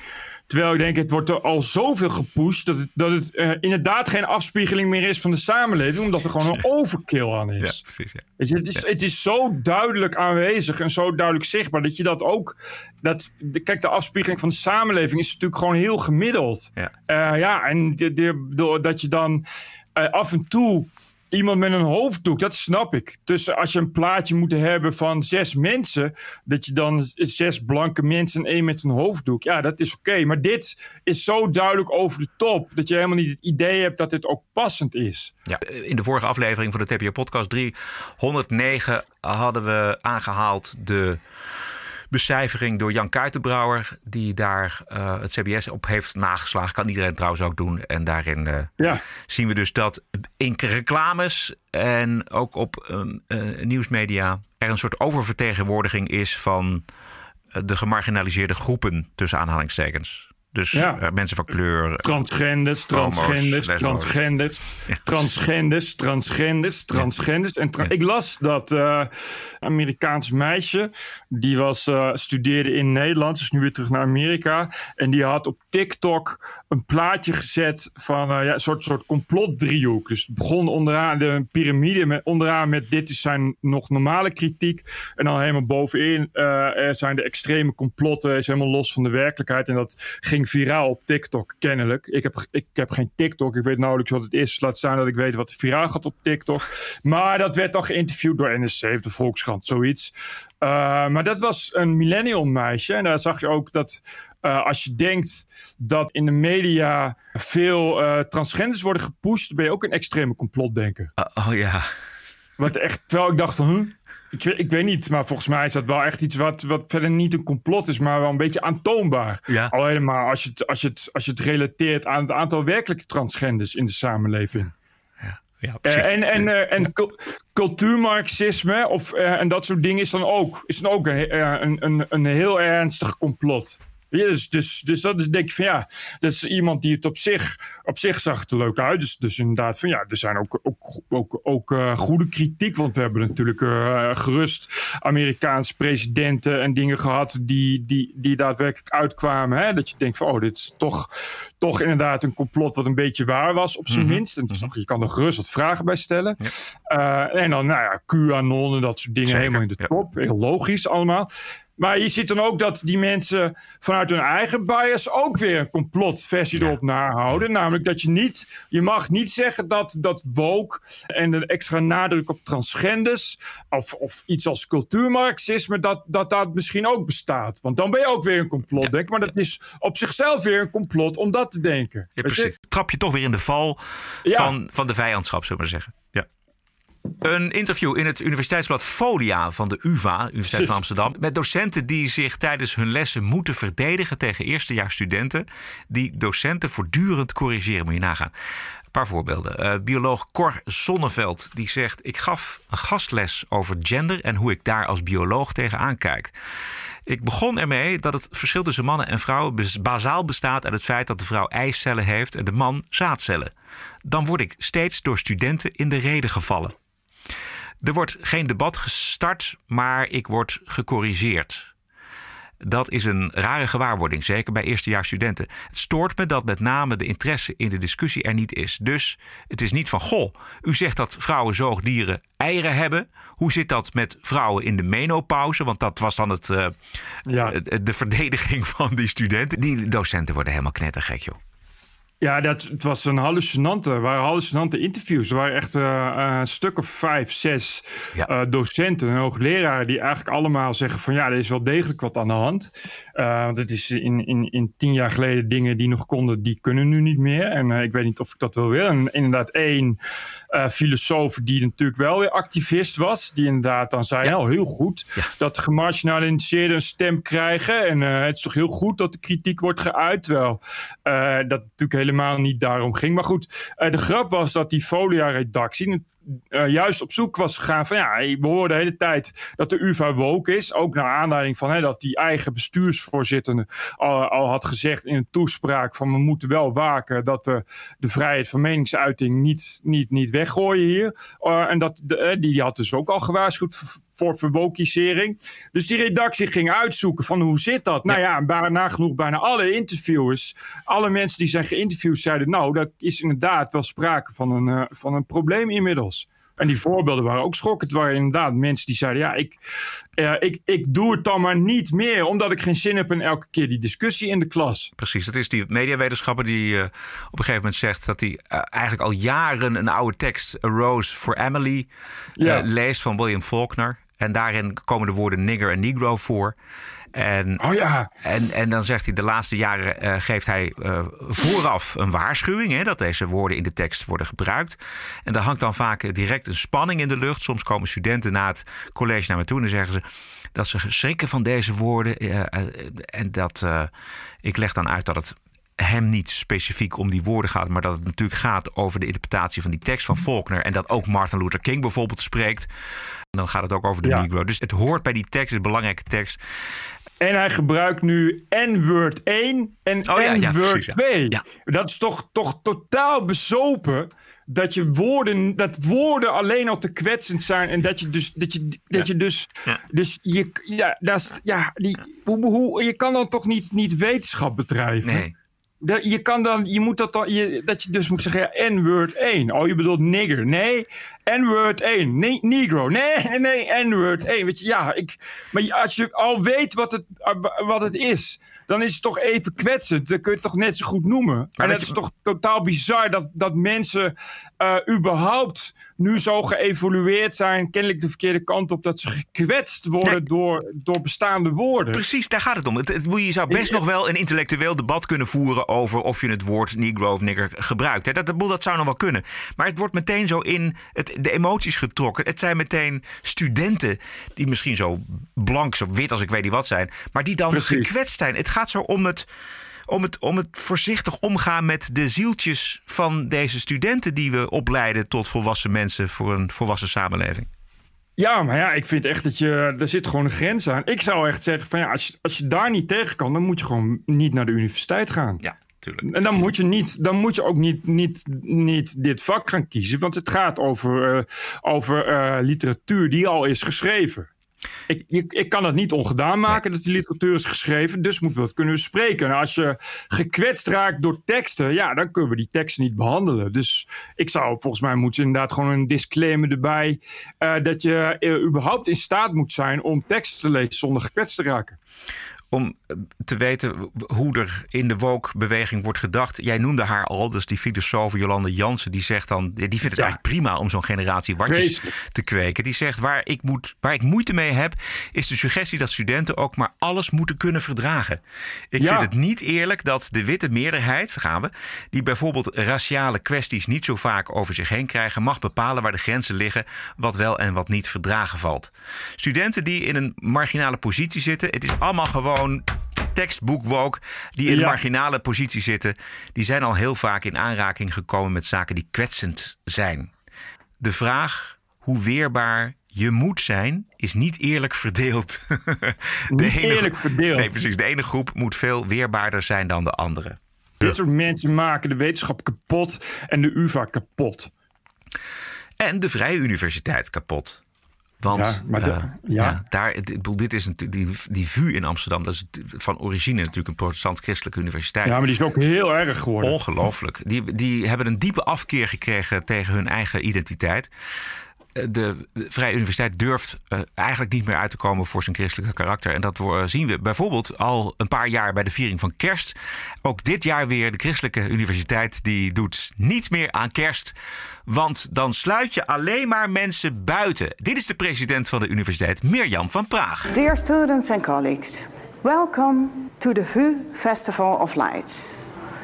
Terwijl ik denk, het wordt er al zoveel gepusht. dat het, dat het eh, inderdaad geen afspiegeling meer is van de samenleving. Omdat er gewoon een overkill aan is. precies. Ja. Weet je, het, is, het is zo duidelijk aanwezig en zo duidelijk zichtbaar dat je dat ook. Dat, de- kijk, de afspiegeling van de samenleving is natuurlijk gewoon heel gemiddeld. Ja. Eh, ja, en de, dat je dan eh, af en toe iemand met een hoofddoek, dat snap ik. Dus als je een plaatje moet hebben van zes mensen, dat je dan zes blanke mensen en één met een hoofddoek. Ja, dat is oké. Maar dit is zo duidelijk over de top dat je helemaal niet het idee hebt dat dit ook passend is. Ja, in de vorige aflevering van de TPO Podcast 309 hadden we aangehaald de becijfering door Jan Kuitenbrouwer, die daar eh, het CBS op heeft nageslagen. Kan iedereen trouwens ook doen. En daarin eh, Ja. zien we dus dat in reclames en ook op ehm, eh, nieuwsmedia er een soort oververtegenwoordiging is van de gemarginaliseerde groepen tussen aanhalingstekens. Dus Ja. eh, mensen van kleur. Transgenders, Homo's, transgenders, lesbo's. transgenders, transgenders, transgenders, transgenders. En tra- ik las dat eh Amerikaans meisje, die was, eh, studeerde in Nederland, is nu weer terug naar Amerika. En die had op TikTok een plaatje gezet van eh, ja, een soort, soort complotdriehoek. Dus het begon onderaan de piramide, met, onderaan met dit is zijn nog normale kritiek. En dan helemaal bovenin eh, zijn de extreme complotten, is helemaal los van de werkelijkheid. En dat ging viraal op TikTok, kennelijk. Ik heb, ik heb geen TikTok, ik weet nauwelijks wat het is. Laat staan dat ik weet wat viraal gaat op TikTok. Maar dat werd dan geïnterviewd door NSC, de Volkskrant, zoiets. Uh, maar dat was een millennial meisje. En daar zag je ook dat uh, als je denkt dat in de media veel uh, transgenders worden gepusht, ben je ook een extreme complotdenker. Uh, oh ja. Wat echt, terwijl ik dacht van, huh? Ik, weet- ik weet niet, maar volgens mij is dat wel echt iets wat, wat verder niet een complot is, maar wel een beetje aantoonbaar. Ja. Al helemaal als je, het, als, je het, als je het relateert aan het aantal werkelijke transgenders in de samenleving. Ja, Eh, en en, eh, en cul- cultuurmarxisme of, eh, en dat soort dingen is dan ook, is dan ook een, een, een, een heel ernstig complot. Ja, dus, dus, dus dat is denk ik van ja, dat is iemand die het op zich, op zich zag het er leuk uit. Dus, dus inderdaad van ja, er zijn ook, ook, ook, ook eh, goede kritiek. Want we hebben natuurlijk eh, gerust Amerikaanse presidenten en dingen gehad die, die, die daadwerkelijk uitkwamen. Hè? Dat je denkt van oh, dit is toch, toch inderdaad een complot wat een beetje waar was op zijn minst. En dus nog, je kan er gerust wat vragen bij stellen. Eh, en dan nou ja, QAnon en dat soort dingen Zeker, helemaal in de ja. top. Heel logisch allemaal. Maar je ziet dan ook dat die mensen vanuit hun eigen bias ook weer een complotversie erop nahouden. Namelijk dat je niet, je mag niet zeggen dat, dat woke en de extra nadruk op transgenders of, of iets als cultuurmarxisme, dat, dat dat misschien ook bestaat. Want dan ben je ook weer een complotdenker. Maar dat is op zichzelf weer een complot om dat te denken. Ja, precies. Trap je toch weer in de val Ja. van, van de vijandschap, zullen we maar zeggen. Ja. Een interview in het universiteitsblad Folia van de UvA, Universiteit van Amsterdam, met docenten die zich tijdens hun lessen moeten verdedigen tegen eerstejaarsstudenten, die docenten voortdurend corrigeren. Moet je nagaan. Een paar voorbeelden. Uh, bioloog Cor Sonneveld die zegt: Ik gaf een gastles over gender en hoe ik daar als bioloog tegenaan kijk. Ik begon ermee dat het verschil tussen mannen en vrouwen bazaal bestaat uit het feit dat de vrouw eicellen heeft en de man zaadcellen. Dan word ik steeds door studenten in de reden gevallen. Er wordt geen debat gestart, maar ik word gecorrigeerd. Dat is een rare gewaarwording, zeker bij eerstejaarsstudenten. Het stoort me dat met name de interesse in de discussie er niet is. Dus het is niet van, goh, u zegt dat vrouwen zoogdieren eieren hebben. Hoe zit dat met vrouwen in de menopauze? Want dat was dan het, uh, ja. de verdediging van die studenten. Die docenten worden helemaal knettergek, joh. Ja, dat, het was een hallucinante, waren hallucinante interviews. Er waren echt uh, een stuk of vijf, zes uh, docenten en hoogleraren die eigenlijk allemaal zeggen van ja, er is wel degelijk wat aan de hand. Uh, want het is in, in, in tien jaar geleden dingen die nog konden, die kunnen nu niet meer. En ik weet niet of ik dat wel wil. En inderdaad één filosoof die natuurlijk wel weer activist was, die inderdaad dan zei, nou heel goed ja. dat gemarginaliseerden een stem krijgen. En het is toch heel goed dat de kritiek wordt geuit. Terwijl dat natuurlijk helemaal niet daarom ging. Maar goed, uh, de grap was dat die Folia-redactie uh, juist op zoek was gegaan van ja, we horen de hele tijd dat de UvA woke is. Ook naar aanleiding van hè, dat die eigen bestuursvoorzitter al, al, had gezegd in een toespraak van we moeten wel waken dat we de vrijheid van meningsuiting niet, niet, niet weggooien hier. Uh, en dat, de, die, die had dus ook al gewaarschuwd voor verwokisering. Dus die redactie ging uitzoeken van hoe zit dat? Nou ja, bijna, nagenoeg bijna alle interviewers, alle mensen die zijn geïnterviewd zeiden nou, dat is inderdaad wel sprake van een, uh, van een probleem inmiddels. En die voorbeelden waren ook schokkend. Het waren inderdaad mensen die zeiden: Ja, ik, uh, ik, ik doe het dan maar niet meer, omdat ik geen zin heb in elke keer die discussie in de klas. Precies, dat is die mediawetenschapper die uh, op een gegeven moment zegt dat hij uh, eigenlijk al jaren een oude tekst, A Rose for Emily, ja. leest van William Faulkner. En daarin komen de woorden nigger en negro voor. En, oh ja. En, en dan zegt hij, de laatste jaren uh, geeft hij uh, vooraf een waarschuwing... Hè, dat deze woorden in de tekst worden gebruikt. En daar hangt dan vaak direct een spanning in de lucht. Soms komen studenten na het college naar me toe en zeggen ze... dat ze schrikken van deze woorden. Uh, en dat ik leg dan uit dat het hem niet specifiek om die woorden gaat, maar dat het natuurlijk gaat over de interpretatie van die tekst van Faulkner. En dat ook Martin Luther King bijvoorbeeld spreekt. En dan gaat het ook over de ja. Negro. Dus het hoort bij die tekst, een belangrijke tekst. En hij gebruikt nu N-word 1 en oh, N-word ja, 2. Ja. Dat is toch, toch totaal bezopen dat je woorden, dat woorden alleen al te kwetsend zijn. En dat je dus, dat je, dat je dus, dus je, ja, dat is, ja, die, hoe, hoe, je kan dan toch niet, niet wetenschap bedrijven? Nee je kan dan, je moet dat dan, je, dat je dus moet zeggen, ja, N-word 1. Oh, je bedoelt nigger. Nee, N-word 1. Nee, negro. Nee, nee, nee, N-word 1. Weet je, ja, ik, maar als je al weet wat het, wat het is, dan is het toch even kwetsend. Dan kun je het toch net zo goed noemen. Maar en dat is toch totaal bizar dat, dat mensen uh, überhaupt nu zo geëvolueerd zijn, kennelijk de verkeerde kant op, dat ze gekwetst worden door, door bestaande woorden. Precies, daar gaat het om. Het, het, je zou best nog wel een intellectueel debat kunnen voeren over of je het woord negro of nigger gebruikt. Dat, dat, dat zou nog wel kunnen. Maar het wordt meteen zo in het, de emoties getrokken. Het zijn meteen studenten die misschien zo blank, zo wit als ik weet niet wat zijn, maar die dan Precies. gekwetst zijn. Het gaat zo om het om het, om het voorzichtig omgaan met de zieltjes van deze studenten die we opleiden tot volwassen mensen voor een volwassen samenleving. Ja, maar ja, ik vind echt dat je. Er zit gewoon een grens aan. Ik zou echt zeggen: van ja, als je, als je daar niet tegen kan, dan moet je gewoon niet naar de universiteit gaan. Ja. Tuurlijk. En dan moet je, niet, dan moet je ook niet, niet, niet dit vak gaan kiezen, want het gaat over, uh, over uh, literatuur die al is geschreven. Ik, ik, ik, kan het niet ongedaan maken dat die literatuur is geschreven, dus moeten we het kunnen bespreken. En als je gekwetst raakt door teksten, ja, dan kunnen we die teksten niet behandelen. Dus ik zou volgens mij moeten inderdaad gewoon een disclaimer erbij uh, dat je uh, überhaupt in staat moet zijn om teksten te lezen zonder gekwetst te raken. Om eh, te weten hoe er in de woke-beweging wordt gedacht. Jij noemde haar al, dus die filosoof Jolande Jansen, die zegt dan, die vindt het eigenlijk prima om zo'n generatie watjes te kweken. Die zegt waar ik, moet, waar ik moeite mee heb, is de suggestie dat studenten ook maar alles moeten kunnen verdragen. Ik vind het niet eerlijk dat de witte meerderheid, gaan we, die bijvoorbeeld raciale kwesties niet zo vaak over zich heen krijgen, mag bepalen waar de grenzen liggen, wat wel en wat niet verdragen valt. Studenten die in een marginale positie zitten, het is allemaal gewoon tekstboek woke die in een marginale positie zitten, die zijn al heel vaak in aanraking gekomen met zaken die kwetsend zijn. De vraag hoe weerbaar je moet zijn, is niet eerlijk verdeeld. de niet eerlijk verdeeld. Nee, precies. De ene groep moet veel weerbaarder zijn dan de andere. Dit soort mensen maken de wetenschap kapot en de UvA kapot. En de Vrije Universiteit kapot. Want ja, maar uh, ja. daar, dit is natuurlijk die, die VU in Amsterdam. Dat is van origine natuurlijk een protestant-christelijke universiteit. Ja, maar die is ook heel erg geworden. Ongelooflijk. Die, die hebben een diepe afkeer gekregen tegen hun eigen identiteit. Eh, de, Vrije Universiteit durft uh, eigenlijk niet meer uit te komen voor zijn christelijke karakter. En dat zien we bijvoorbeeld al een paar jaar bij de viering van kerst. Ook dit jaar weer de Christelijke Universiteit die doet niets meer aan kerst. Want dan sluit je alleen maar mensen buiten. Dit is de president van de universiteit, Mirjam van Praag. Dear students and colleagues, welcome to the VU Festival of Lights.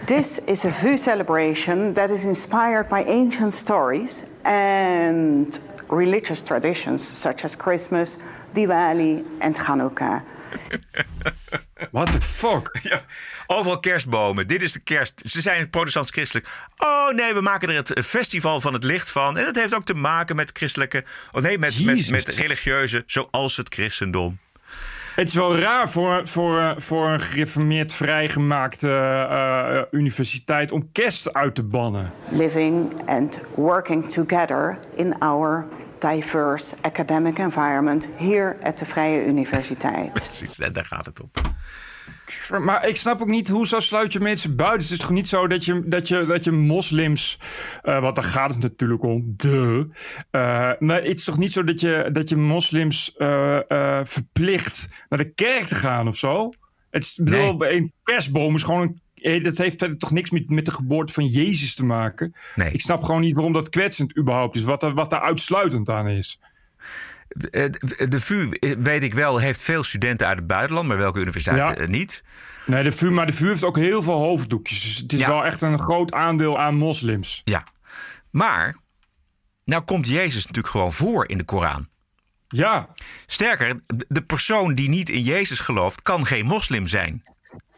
This is a VU celebration that is inspired by ancient stories and religious traditions such as Christmas, Diwali, and Hanukkah. What the fuck? Ja, overal kerstbomen. Dit is de kerst. Ze zijn protestants-christelijk. Oh nee, we maken er het festival van het licht van. En dat heeft ook te maken met christelijke... Oh nee, met, met, met religieuze, zoals het christendom. Het is wel raar voor, voor, voor een gereformeerd vrijgemaakte uh, universiteit om kerst uit te bannen. Living and working together in our diverse academic environment here at de Vrije Universiteit. Precies, daar gaat het op. Maar ik snap ook niet, hoezo sluit je mensen buiten? Het is toch niet zo dat je, dat je, dat je moslims, uh, want daar gaat het natuurlijk om, de. Uh, maar het is toch niet zo dat je, dat je moslims uh, verplicht naar de kerk te gaan of zo? Het is, bedoel, nee. een kerstboom is gewoon een dat heeft verder toch niks met, met de geboorte van Jezus te maken. Nee. Ik snap gewoon niet waarom dat kwetsend überhaupt is. Wat, er, wat daar uitsluitend aan is. De, de VU, weet ik wel, heeft veel studenten uit het buitenland, maar welke universiteit ja. niet? Nee, de VU, maar de VU heeft ook heel veel hoofddoekjes. Dus het is wel echt een groot aandeel aan moslims. Ja, maar nou komt Jezus natuurlijk gewoon voor in de Koran. Ja. Sterker, de persoon die niet in Jezus gelooft, kan geen moslim zijn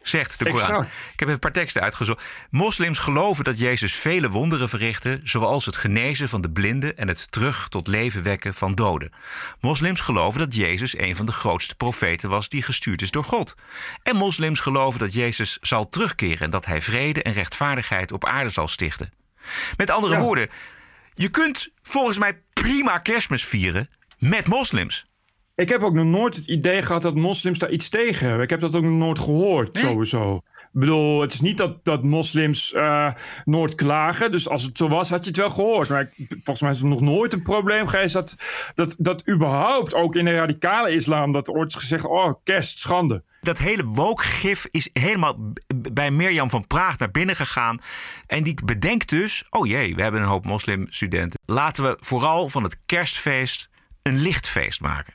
zegt de Koran. Ik heb een paar teksten uitgezocht. Moslims geloven dat Jezus vele wonderen verrichtte, zoals het genezen van de blinden en het terug tot leven wekken van doden. Moslims geloven dat Jezus een van de grootste profeten was die gestuurd is door God. En moslims geloven dat Jezus zal terugkeren en dat hij vrede en rechtvaardigheid op aarde zal stichten. Met andere woorden, je kunt volgens mij prima kerstmis vieren met moslims. Ik heb ook nog nooit het idee gehad dat moslims daar iets tegen hebben. Ik heb dat ook nog nooit gehoord, sowieso. Ik bedoel, het is niet dat, dat moslims uh, nooit klagen. Dus als het zo was, had je het wel gehoord. Maar ik, volgens mij is het nog nooit een probleem geweest dat, dat, dat überhaupt ook in de radicale islam dat ooit is gezegd: oh, kerst, schande. Dat hele wookgif is helemaal bij Mirjam van Praag naar binnen gegaan. En die bedenkt dus: oh jee, we hebben een hoop moslimstudenten. Laten we vooral van het kerstfeest een lichtfeest maken.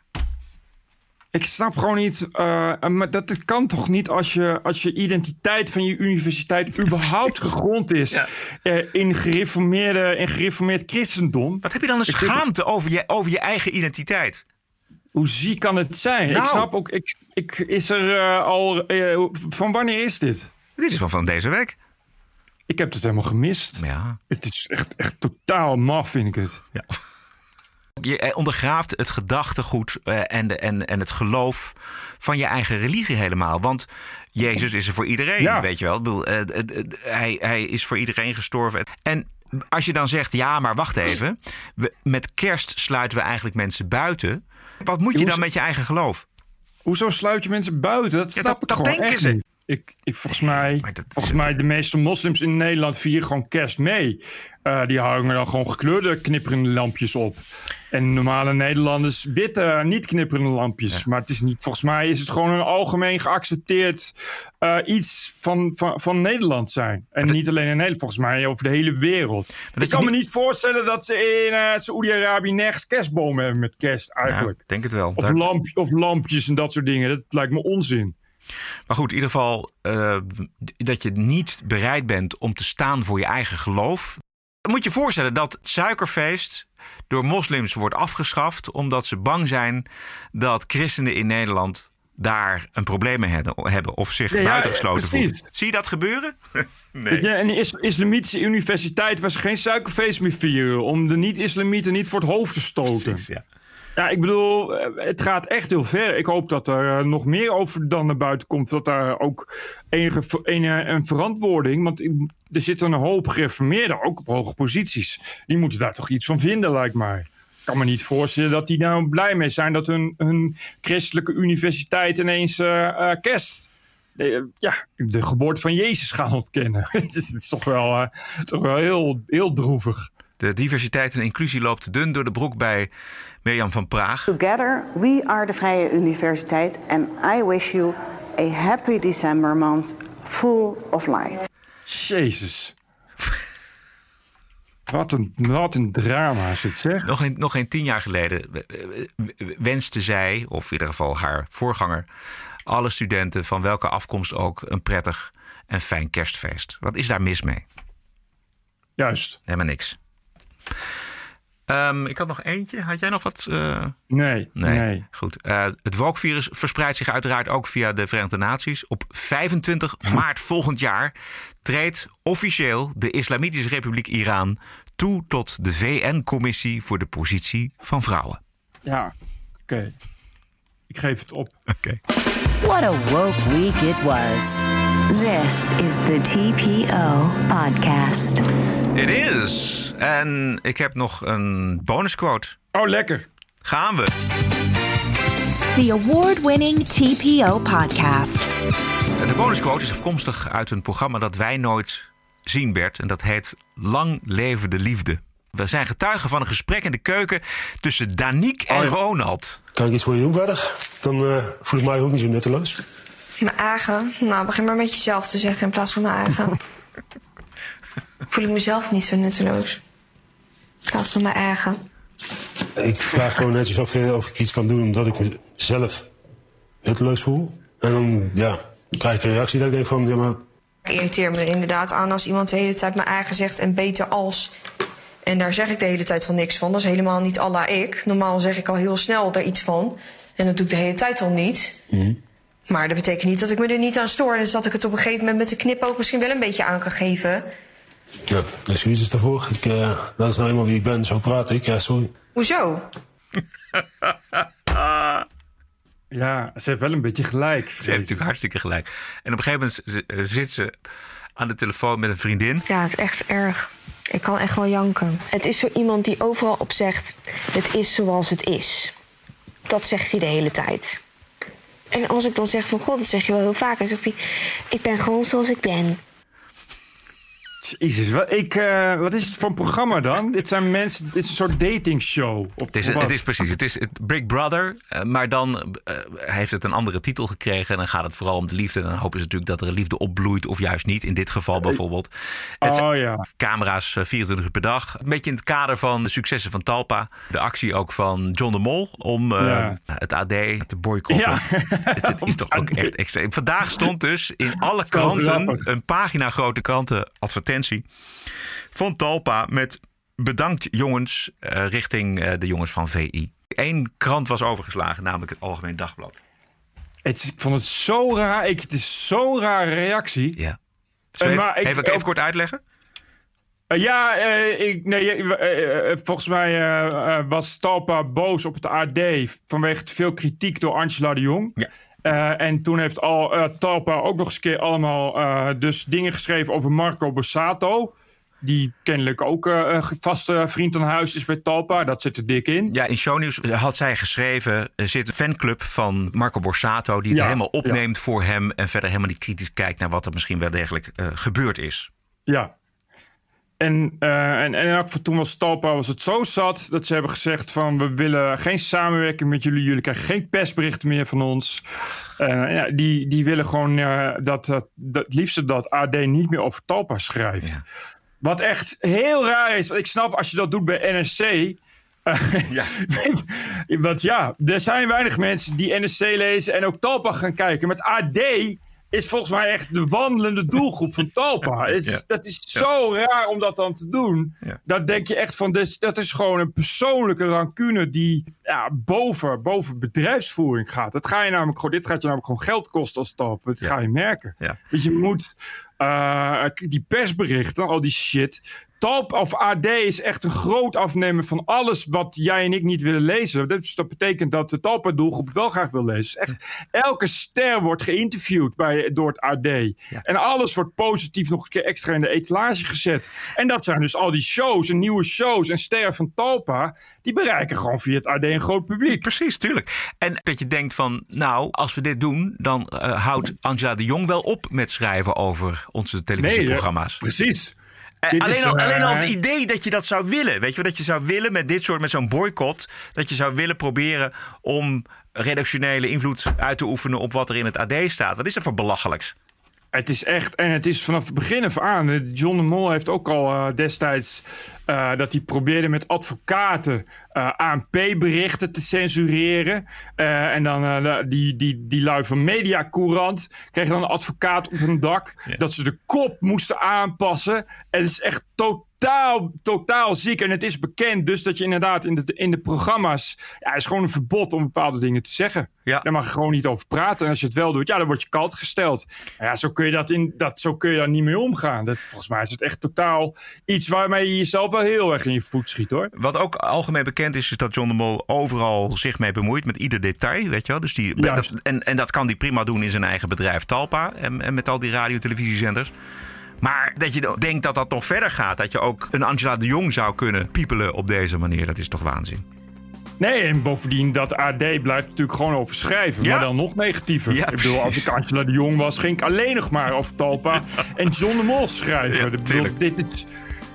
Ik snap gewoon niet, uh, maar dat het kan toch niet als je, als je identiteit van je universiteit überhaupt gegrond is ja. uh, in, gereformeerde, in gereformeerd christendom. Wat heb je dan een schaamte over je, over je eigen identiteit? Hoe ziek kan het zijn? Nou. Ik snap ook, ik, ik, is er uh, al, van wanneer is dit? Dit is van, van deze week. Ik heb het helemaal gemist. Ja. Het is echt, echt totaal maf, vind ik het. Ja. Je ondergraaft het gedachtegoed en, de, en, en het geloof van je eigen religie helemaal. Want Jezus is er voor iedereen, ja. weet je wel. Ik bedoel, uh, uh, uh, hij, hij is voor iedereen gestorven. En als je dan zegt, ja, maar wacht even. We, met kerst sluiten we eigenlijk mensen buiten. Wat moet je dan met je eigen geloof? Hoezo sluit je mensen buiten? Dat snap ja, dat, ik dat gewoon denken ze. Niet. Ik, ik, volgens mij, volgens mij de meeste moslims in Nederland vieren gewoon kerst mee. Uh, die hangen dan gewoon gekleurde knipperende lampjes op. En normale Nederlanders witte, niet knipperende lampjes. Maar het is niet, volgens mij is het gewoon een algemeen geaccepteerd uh, iets van, van, van Nederland zijn. En niet alleen in Nederland, volgens mij over de hele wereld. Ik kan me niet voorstellen dat ze in uh, Saoedi-Arabië nergens kerstbomen hebben met kerst eigenlijk. Ja, denk het wel. Of, Daar... lamp, of lampjes en dat soort dingen. Dat lijkt me onzin. Maar goed, in ieder geval uh, dat je niet bereid bent om te staan voor je eigen geloof. Dan moet je je voorstellen dat het suikerfeest door moslims wordt afgeschaft omdat ze bang zijn dat christenen in Nederland daar een probleem mee hebben of zich ja, buitengesloten ja, voelen. Zie je dat gebeuren? nee. Ja, en de is islamitische universiteit ze geen suikerfeest meer vieren om de niet-islamieten niet voor het hoofd te stoten. Precies, ja. Ja, ik bedoel, het gaat echt heel ver. Ik hoop dat er nog meer over dan naar buiten komt. Dat daar ook enige, enige een verantwoording. Want er zitten een hoop gereformeerden, ook op hoge posities. Die moeten daar toch iets van vinden, lijkt mij. Ik kan me niet voorstellen dat die nou blij mee zijn dat hun, hun christelijke universiteit ineens uh, kerst. Ja, de geboorte van Jezus gaan ontkennen. het, is, toch wel, toch wel heel, heel droevig. De diversiteit en inclusie loopt dun door de broek bij Mirjam van Praag. Together we are de Vrije Universiteit and I wish you a happy December month full of light. Jezus. Wat een, wat een drama is het zeg. Nog, een, nog geen tien jaar geleden wenste zij, of in ieder geval haar voorganger, alle studenten van welke afkomst ook een prettig en fijn kerstfeest. Wat is daar mis mee? Juist. Helemaal niks. Um, ik had nog eentje. Had jij nog wat? Uh... Nee, nee, nee. Goed. Uh, het wolkvirus verspreidt zich uiteraard ook via de Verenigde Naties. Op 25 maart volgend jaar treedt officieel de Islamitische Republiek Iran toe tot de VN-commissie voor de positie van vrouwen. Ja, oké. Okay. Ik geef het op. Oké. Okay. What a woke week it was. This is the TPO podcast. It is. En ik heb nog een bonusquote. Oh, lekker. Gaan we. The award-winning TPO podcast. De bonusquote is afkomstig uit een programma dat wij nooit zien, Bert. En dat heet Lang leven de liefde. We zijn getuigen van een gesprek in de keuken tussen Daniek en oh, ja. Ronald. Kan ik iets voor je doen verder? Dan uh, voel ik mij ook niet zo nutteloos. Mijn eigen? Nou, begin maar met jezelf te zeggen in plaats van mijn eigen. Voel ik mezelf niet zo nutteloos. In plaats van mijn eigen. Ik vraag gewoon netjes of, je, of ik iets kan doen omdat ik mezelf nutteloos voel. En dan, ja, krijg ik een reactie dat ik denk van, ja maar... Ik irriteer me inderdaad aan als iemand de hele tijd mijn eigen zegt en beter als... En daar zeg ik de hele tijd van niks van. Dat is helemaal niet alla ik. Normaal zeg ik al heel snel daar iets van. En dat doe ik de hele tijd al niet. Mm. Maar dat betekent niet dat ik me er niet aan stoor. Dus dat ik het op een gegeven moment met de knipoog misschien wel een beetje aan kan geven. Ja, excuses daarvoor. Ik, uh, dat is nou eenmaal wie ik ben, zo praat ik. Ja, sorry. Hoezo? ja, ze heeft wel een beetje gelijk. Ze heeft natuurlijk hartstikke gelijk. En op een gegeven moment zit ze aan de telefoon met een vriendin. Ja, het is echt erg. Ik kan echt wel janken. Het is zo iemand die overal op zegt: Het is zoals het is. Dat zegt hij de hele tijd. En als ik dan zeg van God, dat zeg je wel heel vaak. Dan zegt hij: Ik ben gewoon zoals ik ben. Jezus, wat, ik, uh, wat is het voor een programma dan? Dit zijn mensen, dit is een soort datingshow. Het is, het is precies, het is Big Brother, uh, maar dan uh, heeft het een andere titel gekregen. En dan gaat het vooral om de liefde. En dan hopen ze natuurlijk dat er een liefde opbloeit of juist niet. In dit geval bijvoorbeeld. Het oh ja. Camera's 24 uur per dag. Een beetje in het kader van de successen van Talpa. De actie ook van John de Mol om ja. het AD te boycotten. Ja. het, het is toch ook echt extreem. Vandaag stond dus in alle kranten, een pagina grote kranten, advertentie van Talpa met bedankt jongens uh, richting uh, de jongens van VI. Eén krant was overgeslagen, namelijk het Algemeen Dagblad. Het is, ik vond het zo raar. Ik, het is zo'n rare reactie. Ja. Uh, even, maar ik, even, even kort uitleggen? ja, ik, nee, volgens mij was Talpa boos op het AD vanwege te veel kritiek door Angela de Jong. Ja. Uh, en toen heeft al uh, Talpa ook nog eens keer allemaal uh, dus dingen geschreven over Marco Borsato. die kennelijk ook eh, een vaste vriend aan huis is bij Talpa. Dat zit er dik in. Ja, in shownieuws had zij geschreven... er zit een fanclub van Marco Borsato... die het Ja, helemaal opneemt voor hem... en verder helemaal niet kritisch kijkt naar wat er misschien wel degelijk eh, gebeurd is. Ja. En, eh, en, en ook voor toen was Talpa was het zo zat dat ze hebben gezegd van we willen geen samenwerking met jullie. Jullie krijgen geen persberichten meer van ons. Eh, ja, die, die willen gewoon eh, dat, dat, dat het liefste dat AD niet meer over Talpa schrijft. Wat echt heel raar is. Want ik snap als je dat doet bij NRC. eh, Ja. Want ja, er zijn weinig mensen die NRC lezen en ook Talpa gaan kijken. Met AD is volgens mij echt de wandelende doelgroep van Talpa. Is- Ja. Dat is zo raar om dat dan te doen. Ja. Dat denk je echt van, dat is gewoon een persoonlijke rancune die ja, boven, boven bedrijfsvoering gaat. Dat ga je namelijk gewoon, dit gaat je namelijk gewoon geld kosten als Talpa. Dat ga je merken. Dus je moet eh, die persberichten, al die shit. Talp of AD is echt een groot afnemen van alles wat jij en ik niet willen lezen. Dus dat betekent dat de Talpa-doelgroep het wel graag wil lezen. Echt, elke ster wordt geïnterviewd bij, door het AD. En alles wordt positief nog een keer extra in de etalage gezet. En dat zijn dus al die shows en nieuwe shows en sterren van Talpa. Die bereiken gewoon via het AD een groot publiek. Precies, tuurlijk. En dat je denkt van, nou, als we dit doen... dan eh, houdt Angela de Jong wel op met schrijven over onze televisieprogramma's. eh, precies. Eh, alleen, al, eh, alleen al het idee dat je dat zou willen. Weet je wel, dat je zou willen met dit soort, met zo'n boycott. Dat je zou willen proberen om redactionele invloed uit te oefenen op wat er in het AD staat. Wat is er voor belachelijks? Het is echt, en het is vanaf het begin af aan. eh, John de Mol heeft ook al eh, destijds eh, dat hij probeerde met advocaten eh, ANP-berichten te censureren. En dan die, die, die lui van Mediacourant kregen dan een advocaat op hun dak. Dat ze de kop moesten aanpassen. En het is echt totaal, totaal ziek. En het is bekend dus dat je inderdaad in de, in de programma's... Ja, het is gewoon een verbod om bepaalde dingen te zeggen. Ja. Daar mag je gewoon niet over praten. En als je het wel doet, ja, dan word je kalt gesteld. Ja, zo kun je, dat in, dat, zo kun je daar niet mee omgaan. Dat, volgens mij is het echt totaal iets waarmee je jezelf wel heel erg in je voet schiet, hoor. Wat ook algemeen bekend is, is dat John de Mol overal zich mee bemoeit met ieder detail. Weet je wel? Dus die, dat, en, en dat kan hij prima doen in zijn eigen bedrijf Talpa. En, en met al die radio- en televisiezenders. Maar dat je denkt dat dat nog verder gaat. Dat je ook een Angela de Jong zou kunnen piepelen op deze manier. Dat is toch waanzin? Nee, en bovendien, dat AD blijft natuurlijk gewoon over schrijven. Ja. Maar dan nog negatiever. Ja, ik bedoel, als ik Angela de Jong was, ging ik alleen nog maar over Talpa en John de Mol schrijven. Ja, bedoel, dit is...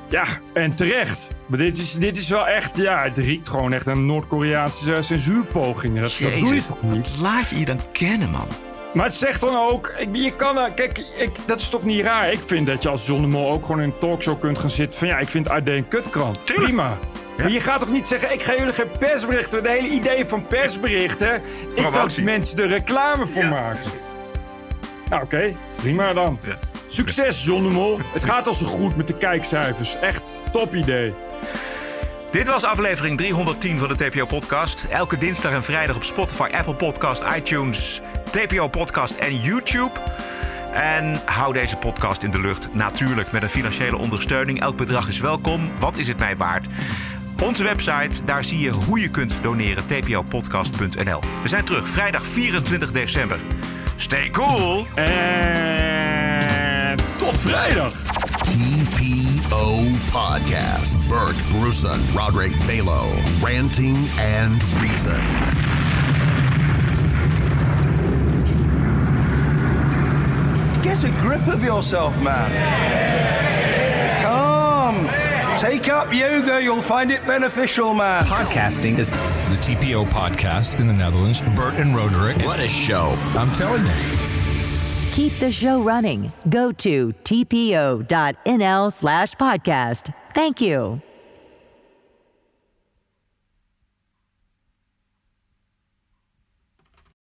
Ja, en terecht. Maar dit is, dit is wel echt, ja, het riekt gewoon echt aan Noord-Koreaanse censuurpogingen. Dat, dat doe je toch niet? Laat je je dan kennen, man. Maar het zegt dan ook, ik- je kan, kijk, ik, dat is toch niet raar. Ik vind dat je als John de Mol ook gewoon in een talkshow kunt gaan zitten van ja, ik vind AD een kutkrant. Tuurlijk. Prima. Maar je gaat toch niet zeggen, ik ga jullie geen persberichten. De hele idee van persberichten is dat mensen er reclame voor maken. Nou oké, prima dan. Ja. Succes John de Mol. Het gaat al zo goed met de kijkcijfers. Echt top idee. Dit was aflevering 310 van de TPO Podcast. Elke dinsdag en vrijdag op Spotify, Apple Podcast, iTunes, TPO Podcast en YouTube. En hou deze podcast in de lucht. Natuurlijk met een financiële ondersteuning. Elk bedrag is welkom. Wat is het mij waard? Onze website, daar zie je hoe je kunt doneren. tpopodcast.nl We zijn terug vrijdag 24 december. Stay cool! En tot vrijdag. TPO Podcast. Bert Bruson, Roderick Balo, Ranting and Reason. Get a grip of yourself, man. Come. Take up yoga. You'll find it beneficial, man. Podcasting is the TPO podcast in the Netherlands. Bert and Roderick. What a show. I'm telling you. Keep the show running. Go to tpo.nl slash podcast. Thank you.